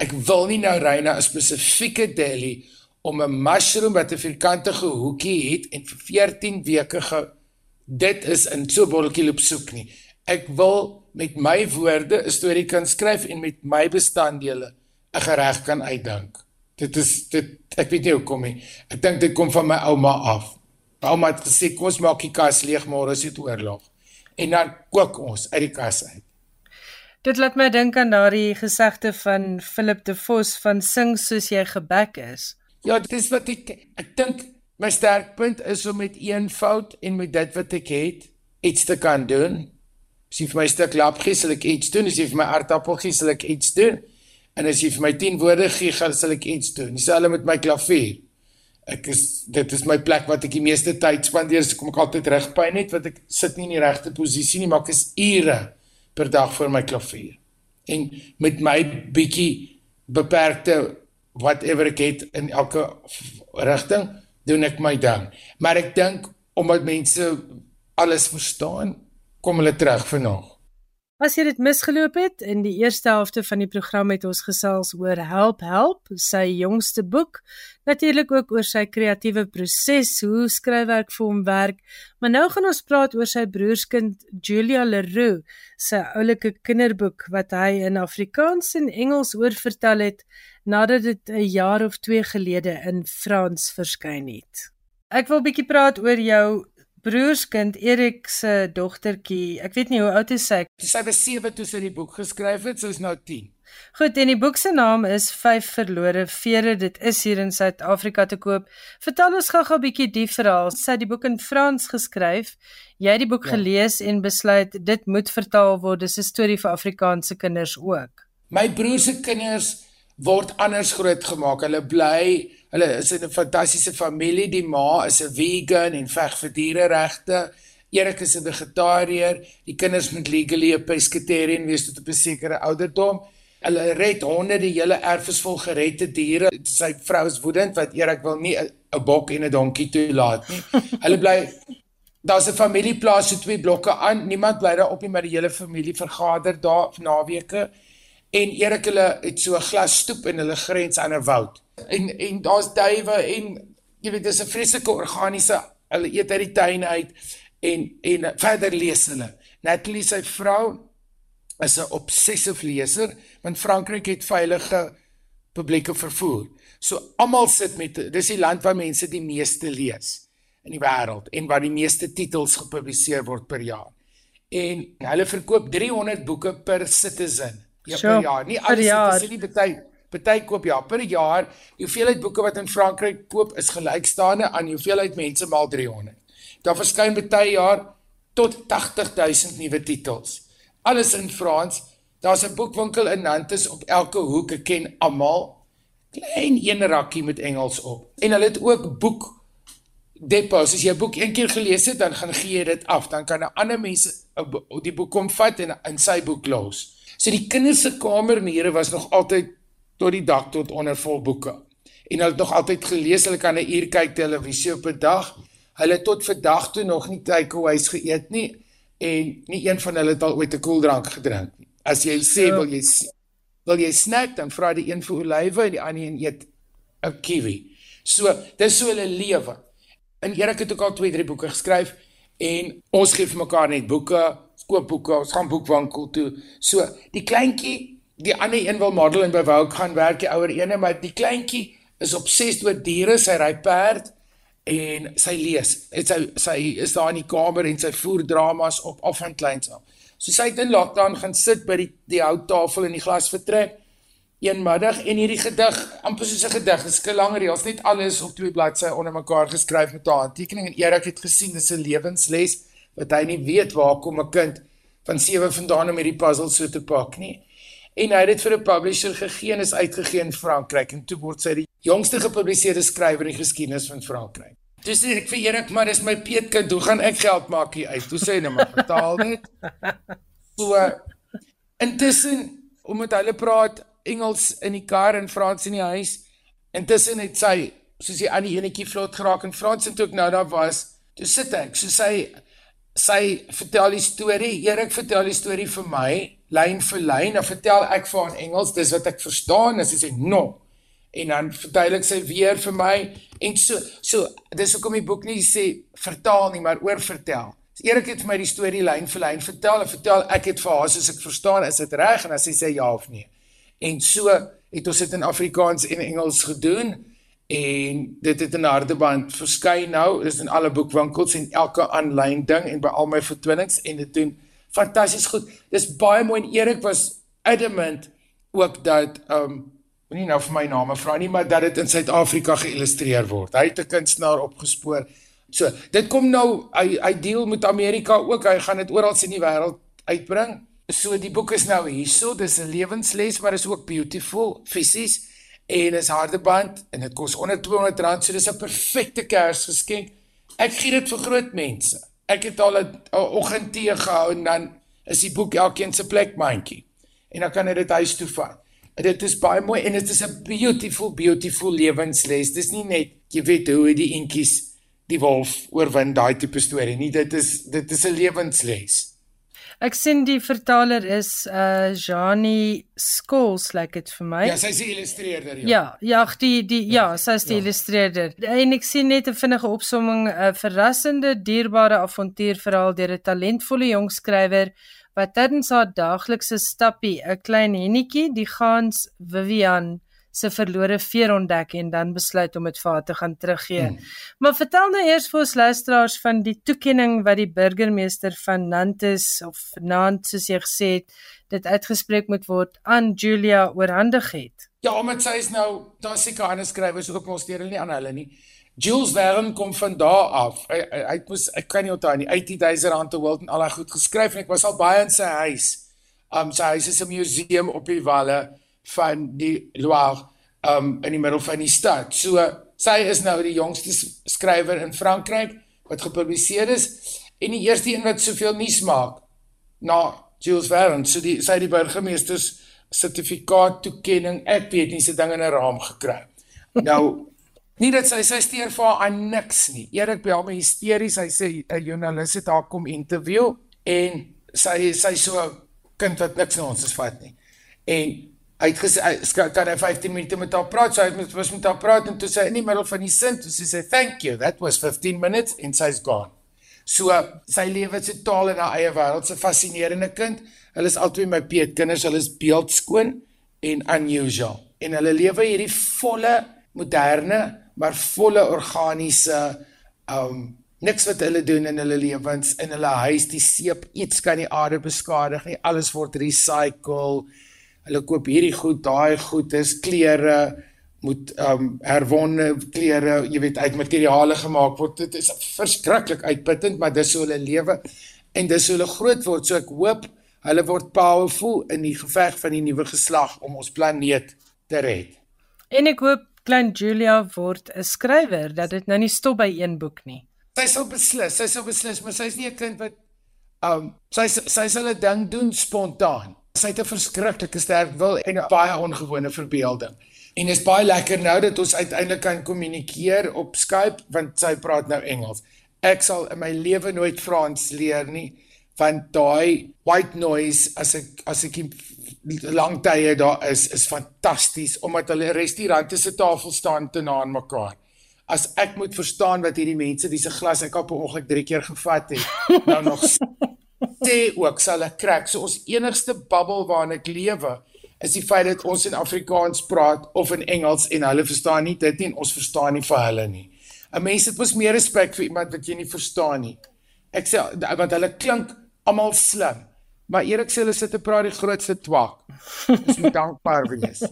Ek wil nie nou ry na 'n spesifieke deli om 'n mushroom wat 'n vierkantige hoekie het en vir 14 weke ge dit is in so botteltjie loop soek nie. Ek wil met my woorde 'n storie kan skryf en met my bestanddele 'n gereg kan uitdink. Dit is dit ek weet nie hoekom nie. Ek dink dit kom van my ouma af. Ouma het gesê kom ons maak die kas leeg môre as dit oorlog. En dan kook ons uit die kas uit. Dit laat my dink aan daardie gesegde van Philip de Vos van sing soos jy gebek is. Ja, dit is wat ek ek dink my sterkpunt is om met een fout en met dit wat ek het iets te kan doen. As jy vir my stuk lap gee, sal ek iets doen. As jy vir my aardappel gee, sal ek iets doen. En as jy vir my 10 woorde gee, gaan sal ek iets doen. Dieselfde met my klavier. Ek is dit is my plek wat ek die meeste tyd spandeer. So kom ek altyd regpyn net wat ek sit nie in die regte posisie nie, maar ek is ure per dag voor my klavier. En met my bietjie beperkte whatever ek het in elke rigting, doen ek my ding. Maar ek dink omdat mense alles verstaan, kom hulle terug nog. As jy dit misgeloop het, in die eerste helfte van die program het ons gesels oor Help Help, sy jongste boek, natuurlik ook oor sy kreatiewe proses, hoe skryfwerk vir hom werk, maar nou gaan ons praat oor sy broerskind Julia Leroux, sy oulike kinderboek wat hy in Afrikaans en Engels oorvertel het nadat dit 'n jaar of 2 gelede in Frans verskyn het. Ek wil bietjie praat oor jou broerskind Erik se dogtertjie. Ek weet nie hoe oud is sy. Sy was 7 toe sy die boek geskryf het, sy is nou 10. Goed, en die boek se naam is Vyf verlore vere. Dit is hier in Suid-Afrika te koop. Vertel ons gou-gou 'n bietjie die verhaal. Sy het die boek in Frans geskryf. Jy het die boek ja. gelees en besluit dit moet vertaal word. Dis 'n storie vir Afrikaanse kinders ook. My broer se kinders word anders grootgemaak. Hulle bly Hulle is 'n fantastiese familie. Die ma is 'n vegan en veg vir diereregte. Erik is 'n vegetariër. Die kinders moet legally 'n pescatarian wees tot op 'n sekere ouderdom. Hulle red honde, die hele erf is vol geredde diere. Sy vrou is woedend want Erik wil nie 'n bok en 'n donkie toelaat nie. Hulle bly Daar's 'n familieplaas so twee blokke aan. Niemand bly daar op nie, maar die hele familie vergader daar naweke. En Erik hulle het so 'n glas stoep in hulle grens aan 'n woud en en daar's duwe en jy weet dis 'n vreeslike organiese hulle eet uit die tuin uit en en verder lees hulle. Natalie sy vrou is 'n obsessive leser want Frankryk het veilige publieke vervoer. So almal sit met dis die land waar mense die meeste lees in die wêreld en waar die meeste titels gepubliseer word per jaar. En hulle verkoop 300 boeke per citizen ja, per jaar. Nie alles is nie baie Party koop ja per jaar. Die hoeveelheid boeke wat in Frankryk koop is gelykstaande aan die hoeveelheid mense maal 300. Daar verskyn baie jaar tot 80000 nuwe titels. Alles in Frans. Daar's 'n boekwinkel in Nantes op elke hoek. Ek ken almal. klein een rakkie met Engels op. En hulle het ook boek depots. As jy 'n boek een keer gelees het, dan gaan gee jy dit af. Dan kan 'n ander mense die boek kom vat en in sy boek los. So die kinders se kamermure was nog altyd tot die dak tot onder vol boeke. En hulle het nog altyd gelees. Hulle kan 'n uur kyk televisie op 'n dag. Hulle tot vandag toe nog nie takeaways geëet nie en nie een van hulle het al ooit 'n koeldrank gedrink nie. As jy sê ja. wil jy wil jy snack dan vra die een vir olywe en die ander een eet 'n kiwi. So, dis so hulle lewe. En Erik het ook al twee, drie boeke geskryf en ons gee vir mekaar net boeke, koop boeke, ons gaan boekwinkel toe. So, die kleintjie, die ander een wil model en by Wouk gaan werk, die ouer ene, maar die kleintjie is obsessed oor diere, sy ry perd en sy lees. En sy sy is daar in die kamer en sy voer dramas op af en kleins af. So sy het in lockdown gaan sit by die die houttafel in die glasvertrek een middag en hierdie gedig amper soos 'n gedig is ske langer reels net alles op twee bladsye onder mekaar geskryf met haar handtekening. En Erik het gesien dis 'n lewensles wat hy nie weet waar kom 'n kind van 7 vandaan om hierdie puzzle so te pak nie en hy het dit vir 'n publisher gegee en is uitgegee in Frankryk en toe word sy die jongste gepubliseerde skrywer in die geskiedenis van Frankryk Dis ek vir Erik maar dis my peetkind hoe gaan ek geld maak hier uit toe sê hy net maar betaal net so intussen om met hulle praat Engels in die kar en Frans in die huis. Intussen het sy soos die ander enetjie vlot geraak en Frans het ook nou daar was. Toe sit ek, so sy sy vertel die storie. Erik vertel die storie vir my, lyn vir lyn. Dan vertel ek vir haar in Engels, dis wat ek verstaan. En sy sê, "No." En dan verduidelik sy weer vir my en so so dis hoekom die boek nie sê vertaal nie, maar oor vertel. Erik het vir my die storie lyn vir lyn vertel en vertel ek het vir haar soos ek verstaan, is dit reg en as sy sê ja of nee. En so het ons dit in Afrikaans en Engels gedoen en dit het in Hardeband verskyn nou, is in alle boekwinkels en elke aanlyn ding en by al my vertonings en dit doen fantasties goed. Dis baie mooi en Erik was adamant ook dat um nie nou vir my name vra nie, maar dat dit in Suid-Afrika geïllustreer word. Hy het 'n kunstenaar opgespoor. So, dit kom nou hy hy deel met Amerika ook. Hy gaan dit oral in die wêreld uitbring. So die boek is nou hierso, dis 'n lewensles, maar is ook beautiful, fisies en is hardeband en dit kos onder R200, so dis 'n perfekte Kersgeskenk. Ek gee dit vir groot mense. Ek het al 'n oggend tee gehou en dan is die boek elkeen se plek mandjie. En dan kan jy dit huis toe vat. Dit is baie mooi en dit is 'n beautiful beautiful lewensles. Dis nie net jy weet hoe die intjies die wolf oorwin daai tipe storie nie. Dit is dit is 'n lewensles. Ek sien die vertaler is uh Jani Skols lyk like dit vir my. Ja, sy is die illustreerder ja. Ja, ja, die die ja, ja sy is die ja. illustreerder. En ek sien net 'n vinnige opsomming 'n verrassende, dierbare avontuurverhaal deur 'n talentvolle jong skrywer wat tydens haar daaglikse stappie 'n klein hennetjie, die gaans Vivian se verlore veer ontdek en dan besluit om dit vir haar te gaan teruggee. Hmm. Maar vertel nou eers vir ons luisteraars van die toekenning wat die burgemeester van Nantes of Nantes soos jy gesê het, dit uitgespreek moet word aan Julia oorhandig het. Ja, omdat sy is nou daar seker ander skrywers ook mos deur hulle nie aan hulle nie. Jules Verne kom van daar af. Hy hy moes ek kan nie onthou nie. 80000 rand te wild en al daai goed geskryf en ek was al baie in sy huis. Um sy huis is 'n museum op die walle van die Loire um in die middel van die stad. So sy is nou die jongste skrywer in Frankryk wat gepubliseer is en die eerste een wat soveel nuus maak na Jules Verne. So die sy die burgemeester sertifikaat toekenning, ek weet nie, se ding in 'n raam gekry. Nou nie dat sy sy steur vir haar aan niks nie. Erik bel my hysteries. Hy sê 'n joernalis het haar kom interview en sy sy so kind wat niks aan ons is vat nie. En het gesê kan hy 15 minute met haar praat, so hy het met haar praat en toe sê in die middel van die sin, toe sê sy thank you, that was 15 minutes and she's gone. So sy lewe se taal in haar eie wêreld, 'n fascinerende kind. Hulle is albei my peetkinders, hulle is beeldskoon en unusual. En hulle lewe hierdie volle moderne, maar volle organiese um niks wat hulle doen in hulle lewens in hulle huis, die seep iets kan die aarde beskadig nie. Alles word recycle hulle koop hierdie goed, daai goed, dis klere moet ehm um, herwonne klere, jy weet uit materiale gemaak word. Dit is verskriklik uitputtend, maar dis hoe hulle lewe en dis hoe hulle groot word. So ek hoop hulle word powerful in die geveg van die nuwe geslag om ons planeet te red. En ek hoop klein Julia word 'n skrywer dat dit nou nie stop by een boek nie. Sy sal beslis, sy sal beslis, maar sy's nie 'n kind wat um sy sy sal 'n ding doen spontaan. Sy het 'n verskriklike sterk wil en 'n baie ongewone verbeelding. En dit is baie lekker nou dat ons uiteindelik kan kommunikeer op Skype want sy praat nou Engels. Ek sal in my lewe nooit Frans leer nie want daai white noise as ek as ek lang tye daar is is fantasties omdat hulle restaurante se tafel staan te na aan mekaar. As ek moet verstaan wat hierdie mense dis 'n glas ek op 'n ongeluk 3 keer gevat het, nou nog sê ook sal ek krak. So ons enigste bubble waarin ek lewe is die feit dat ons in Afrikaans praat of in Engels en hulle verstaan nie dit nie en ons verstaan nie vir hulle nie. 'n Mens het mos meer respek vir iemand wat jy nie verstaan nie. Ek sê want hulle klink almal slim. Maar Erik sê hulle sit te praat die grootste twak. Dis moet dankbaar wees.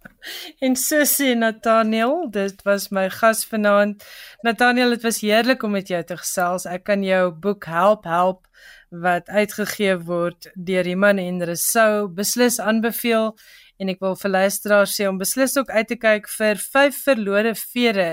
en sussie Nathaniel, dit was my gas vanaand. Nathaniel, dit was heerlik om met jou te gesels. Ek kan jou boek help help wat uitgegee word deur Iman en Resou beslis aanbeveel en ek wil vir luisteraars sê om beslis ook uit te kyk vir vyf verlore vere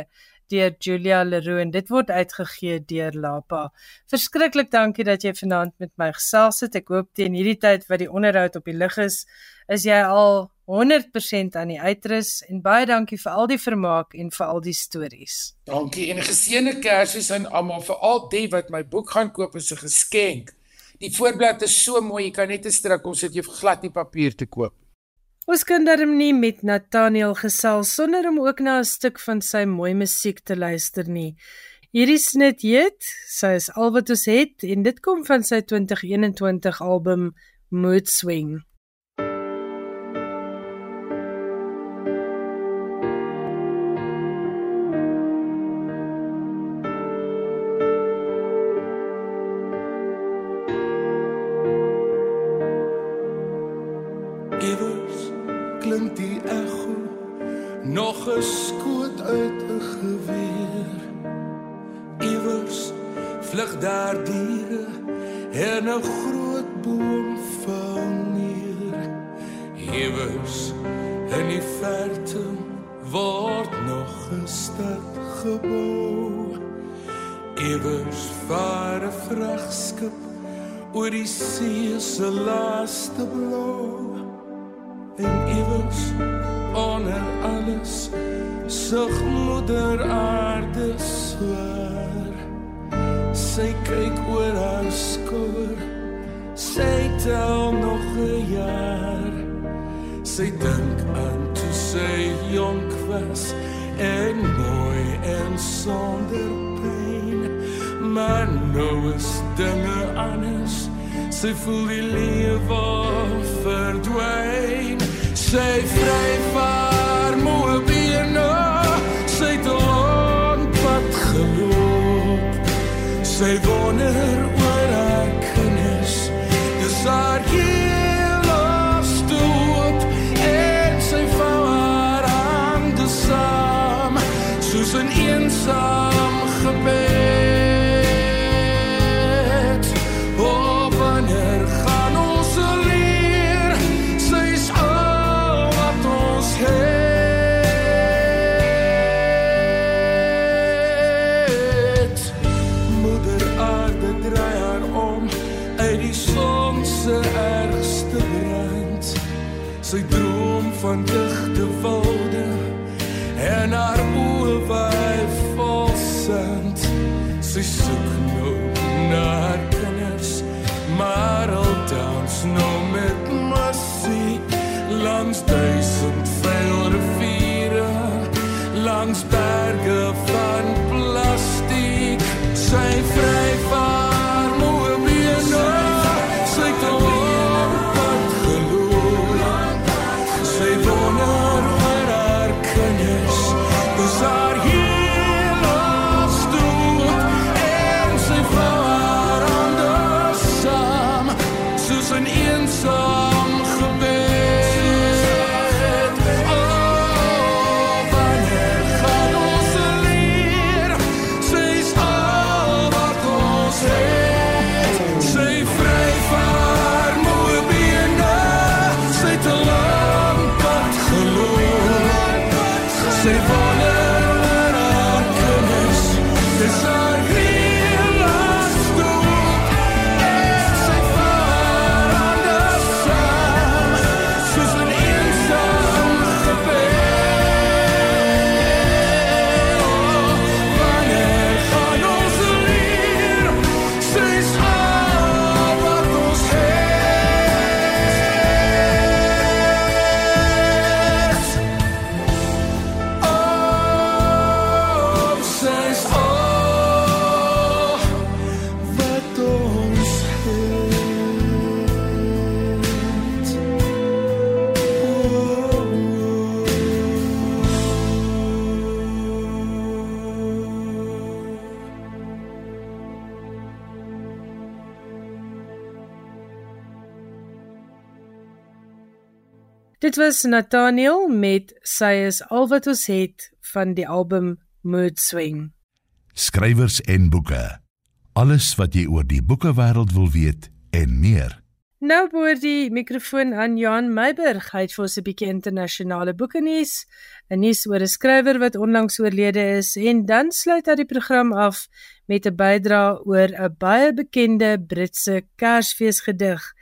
deur Julia Leroux en dit word uitgegee deur Lapa. Verskriklik dankie dat jy vanaand met my gesels het. Ek hoop teen hierdie tyd wat die onderhoud op die lig is, is jy al 100% aan die uitrus en baie dankie vir al die vermaak en vir al die stories. Dankie en geseënde Kersfees aan almal vir al die wat my boek gaan koop as 'n geskenk. Die voorblad is so mooi, jy kan net 'n stryk om sit jy glad nie papier te koop. Ons kan darm nie met Nathaniel gesels sonder om ook na 'n stuk van sy mooi musiek te luister nie. Hierdie snit heet Sy is al wat ons het en dit kom van sy 2021 album Mood Swing. Oor die see se laaste blou. En iewers onder alles sug moeder aarde swaar. Sy kyk oor haar skouer sy tel nog 'n jaar. Sy dink aan toe sy jonk was en mooi en sonder pyn maar nou is dinge anders. Sy voel die lewe verdwyn. Sy vry vaar moe bene. Sy te lang pad geloop. Sy wonder oor haar kinders. Dis haar heel laaste hoop en sy val haar hande saam. Soos 'n eensaam Dit was Nathaniel met Sy is al wat ons het van die album Mood Swing. Skrywers en boeke. Alles wat jy oor die boekewêreld wil weet en meer. Nou behoort die mikrofoon aan Johan Meiburg. Hy het vir ons 'n bietjie internasionale boeke nuus, 'n nuus oor 'n skrywer wat onlangs oorlede is en dan sluit hy die program af met 'n bydrae oor 'n baie bekende Britse Kersfeesgedig.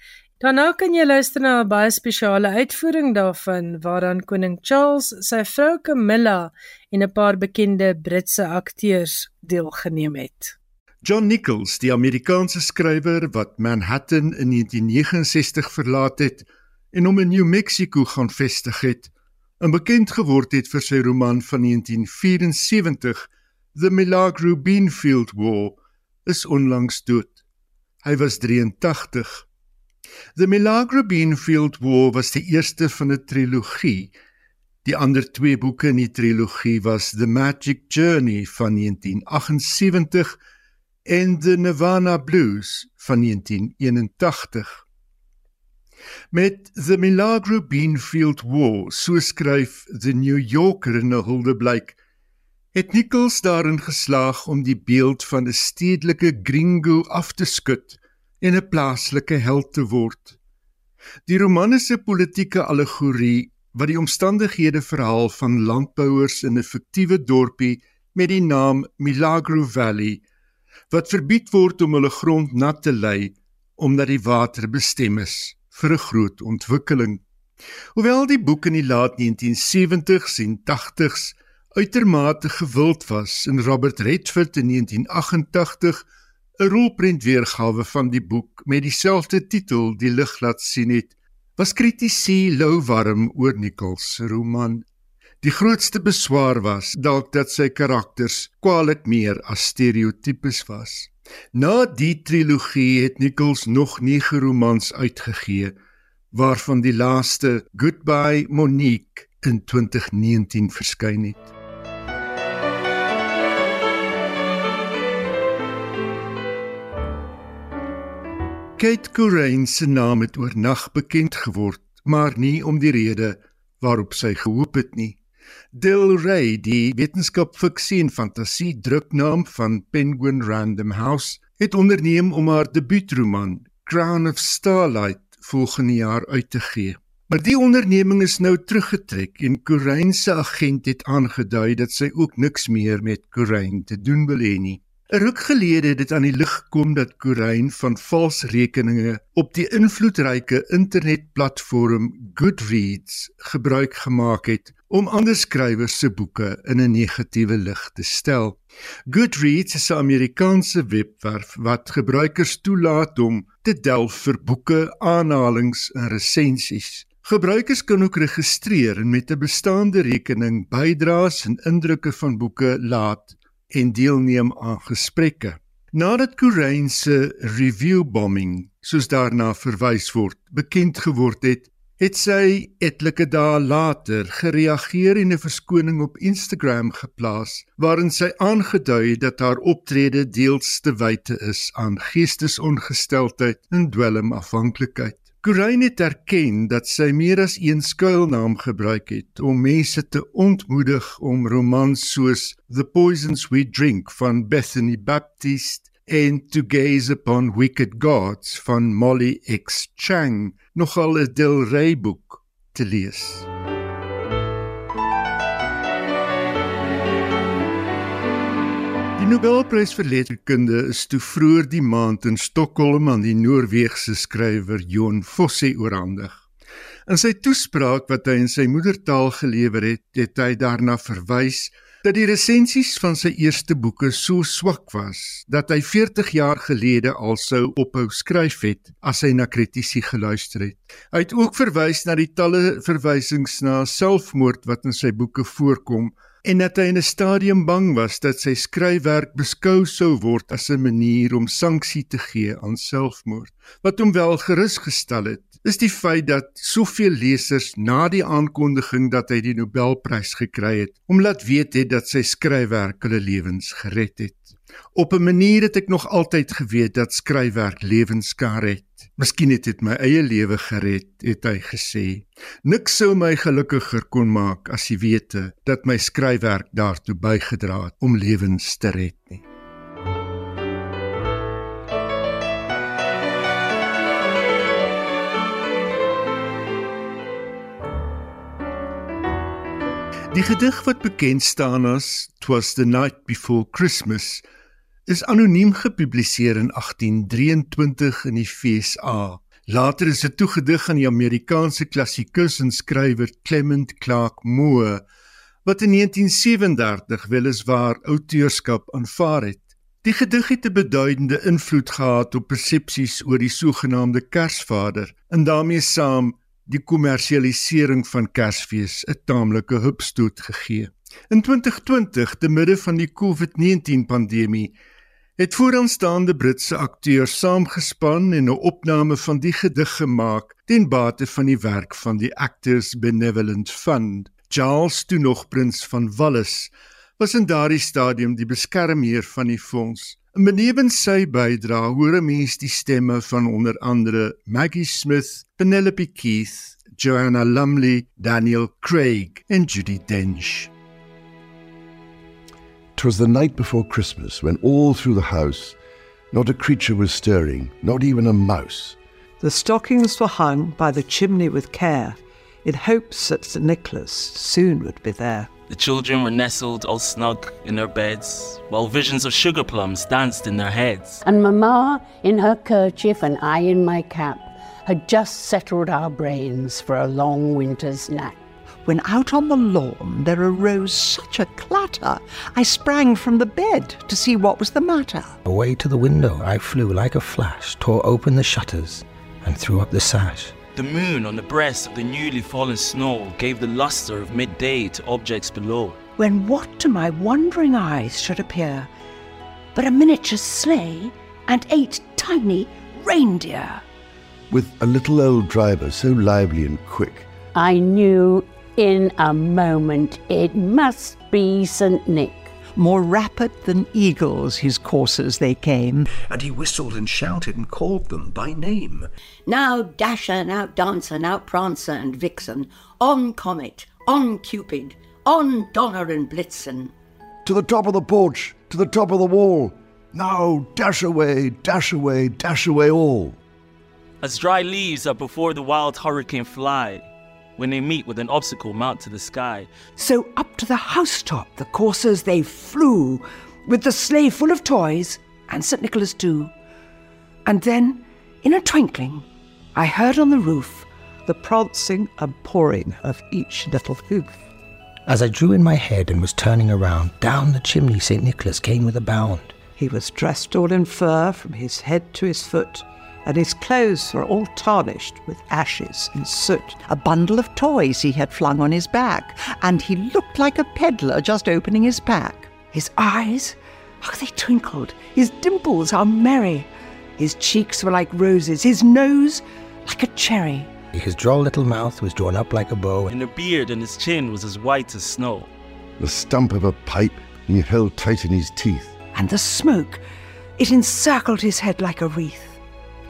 Daarna kan jy luister na 'n baie spesiale uitvoering daarvan waaraan koning Charles, sy vrou Camilla en 'n paar bekende Britse akteurs deelgeneem het. John Nichols, die Amerikaanse skrywer wat Manhattan in 1969 verlaat het en hom in New Mexico gaan vestig het, en bekend geword het vir sy roman van 1974, The Milagro Beanfield War, is onlangs dood. Hy was 83. The Milagro Beanfield War was die eerste van 'n trilogie. Die ander twee boeke in die trilogie was The Magic Journey van 1978 en The Nirvana Blues van 1981. Met The Milagro Beanfield War, so skryf The New Yorker in 'n huldeblyk, het Nichols daarin geslaag om die beeld van 'n stedelike gringo af te skud en 'n plaaslike held te word. Die roman is 'n politieke allegorie wat die omstandighede verhaal van landbouers in 'n fiktiewe dorpie met die naam Milagro Valley wat verbied word om hulle grond nat te lê omdat die water bestem is vir 'n groot ontwikkeling. Hoewel die boek in die laat 1970s en 80s uitermate gewild was en Robert Redford in 1988 'n rolprent weergawe van die boek met dieselfde titel die lig laat sien het, was kritici lou warm oor Nichols se roman. Die grootste beswaar was dalk dat sy karakters kwaliek meer as stereotypes was. Na die trilogie het Nichols nog 9 romans uitgegee, waarvan die laaste Goodbye Monique in 2019 verskyn het. Kate Corain se naam het oornag bekend geword, maar nie om die rede waarop sy gehoop het nie. Del Rey, die wetenskapfiksie en fantasie druknaam van Penguin Random House, het onderneem om haar debuutroman, Crown of Starlight, volgende jaar uit te gee. Maar die onderneming is nou teruggetrek en Corain se agent het aangedui dat sy ook niks meer met Corain te doen wil hê nie. Ruk gelede het dit aan die lig gekom dat Corain van vals rekeninge op die invloedryke internetplatform Goodreads gebruik gemaak het om ander skrywers se boeke in 'n negatiewe lig te stel. Goodreads is 'n Amerikaanse webwerf wat gebruikers toelaat om te delf vir boeke, aanhalinge en resensies. Gebruikers kan ook registreer en met 'n bestaande rekening bydraes en indrukke van boeke laat en deelneem aan gesprekke. Nadat Corain se review bombing, soos daarna verwys word, bekend geword het, het sy etlike dae later gereageer en 'n verskoning op Instagram geplaas waarin sy aangedui dat haar optrede deels te wyte is aan geestesongesteldheid en dwelmafhanklikheid. Corain het erken dat sy meer as een skuilnaam gebruik het om mense te ontmoedig om romans soos The Poisons We Drink van Bethany Baptiste en To Gaze Upon Wicked Gods van Molly X Chang nogal 'n Del Rey boek te lees. Die Nobelprys vir letterkunde is toe vroeër die maand in Stockholm aan die Noorse skrywer Jon Fosse oorhandig. In sy toespraak wat hy in sy moedertaal gelewer het, het hy daarna verwys dat die resensies van sy eerste boeke so swak was dat hy 40 jaar gelede al sou ophou skryf het as hy na kritici geluister het. Hy het ook verwys na die talle verwysings na selfmoord wat in sy boeke voorkom en dat hy in 'n stadium bang was dat sy skryfwerk beskou sou word as 'n manier om sanksie te gee aan selfmoord. Wat hom wel gerus gestel het, is die feit dat soveel lesers na die aankondiging dat hy die Nobelprys gekry het, hom laat weet het dat sy skryfwerk hulle lewens gered het. Op 'n manier het ek nog altyd geweet dat skryfwerk lewens kan red. Miskien het dit my eie lewe gered, het hy gesê. Niks sou my gelukkiger kon maak as die wete dat my skryfwerk daartoe bygedra het om lewens te red nie. Die gedig wat bekend staan as Twas the Night Before Christmas is anoniem gepubliseer in 1823 in die FSA. Later is dit toegedig aan die Amerikaanse klassikus en skrywer Clement Clark Moore wat in 1937 weliswaar outeurskap aanvaar het. Die gedig het 'n beduidende invloed gehad op persepsies oor die sogenaamde Kersvader en daarmee saam die kommersialisering van Kersfees 'n taamlike hupstoot gegee. In 2020, te midde van die COVID-19 pandemie, het vooraanstaande Britse akteurs saamgespan en 'n opname van die gedig gemaak ten bate van die werk van die Actors Benevolent Fund. Charles, toe nog prins van Wallis, was in daardie stadium die beskermheer van die fonds. Benewens sy bydra hoor 'n mens die stemme van onder andere Maggie Smith, Penelope Keith, Joanna Lumley, Daniel Craig en Judy Dench. 'Twas the night before Christmas when all through the house not a creature was stirring, not even a mouse. The stockings were hung by the chimney with care, in hopes that St. Nicholas soon would be there. The children were nestled all snug in their beds, while visions of sugar plums danced in their heads. And Mamma, in her kerchief and I in my cap, had just settled our brains for a long winter's nap. When out on the lawn there arose such a clatter, I sprang from the bed to see what was the matter. Away to the window I flew like a flash, tore open the shutters, and threw up the sash. The moon on the breast of the newly fallen snow gave the luster of midday to objects below. When what to my wondering eyes should appear but a miniature sleigh and eight tiny reindeer. With a little old driver so lively and quick, I knew in a moment it must be St. Nick. More rapid than eagles his coursers they came. and he whistled and shouted and called them by name. Now Dasher, now Dancer, now Prancer and Vixen, on Comet, on Cupid, on Donner and Blitzen. to the top of the porch, to the top of the wall. Now dash away, dash away, dash away all. As dry leaves are before the wild hurricane fly, when they meet with an obstacle mount to the sky. So up to the housetop the coursers they flew, with the sleigh full of toys, and St. Nicholas too. And then, in a twinkling, I heard on the roof the prancing and pawing of each little hoof. As I drew in my head and was turning around, down the chimney St. Nicholas came with a bound. He was dressed all in fur from his head to his foot, and his clothes were all tarnished with ashes and soot. A bundle of toys he had flung on his back, and he looked like a peddler just opening his pack. His eyes, how they twinkled, his dimples how merry. His cheeks were like roses, his nose like a cherry. His droll little mouth was drawn up like a bow, And the beard and his chin was as white as snow. The stump of a pipe he held tight in his teeth. and the smoke, it encircled his head like a wreath.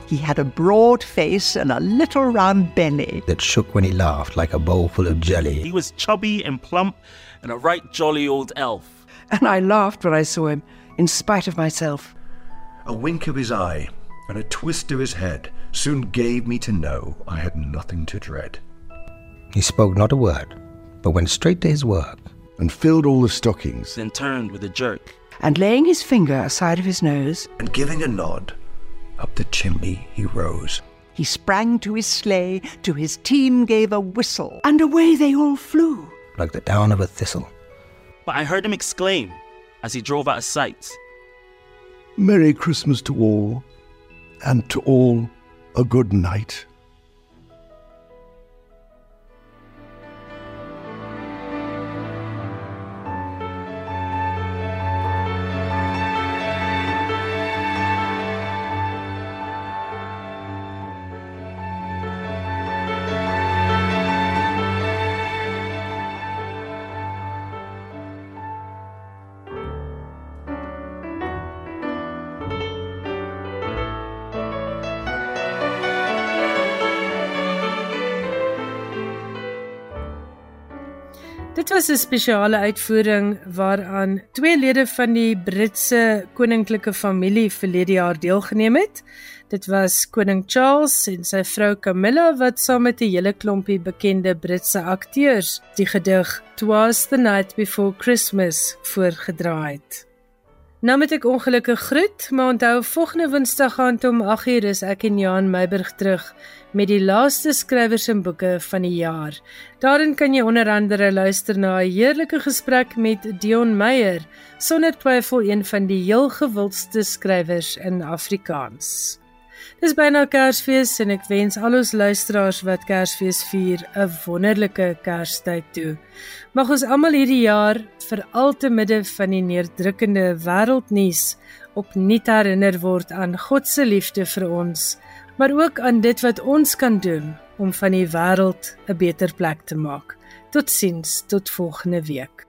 He had a broad face and a little round belly. that shook when he laughed like a bowl full of jelly. He was chubby and plump and a right jolly old elf. And I laughed when I saw him, in spite of myself. A wink of his eye and a twist of his head soon gave me to know I had nothing to dread. He spoke not a word, but went straight to his work. and filled all the stockings. Then turned with a jerk. and laying his finger aside of his nose, and giving a nod, up the chimney he rose. he sprang to his sleigh, to his team gave a whistle, and away they all flew. like the down of a thistle. But I heard him exclaim as he drove out of sight. Merry Christmas to all, and to all a good night. Was 'n spesiale uitvoering waaraan twee lede van die Britse koninklike familie verlede jaar deelgeneem het. Dit was koning Charles en sy vrou Camilla wat saam met 'n hele klompie bekende Britse akteurs die gedig Twas the Night Before Christmas voorgedra het. Nou moet ek ongelukkig groet, maar onthou volgende Woensdag aand om 8uur is ek en Jan Meiburg terug met die laaste skrywers en boeke van die jaar. Daarin kan jy onder andere luister na 'n heerlike gesprek met Dion Meyer, sonder twyfel een van die heel gewildste skrywers in Afrikaans. Dis byna Kersfees en ek wens al ons luisteraars wat Kersfees vier 'n wonderlike Kerstyd toe. Mag ons almal hierdie jaar veral te midde van die neerdrukkende wêreldnuus opnuut herinner word aan God se liefde vir ons, maar ook aan dit wat ons kan doen om van die wêreld 'n beter plek te maak. Totsiens, tot volgende week.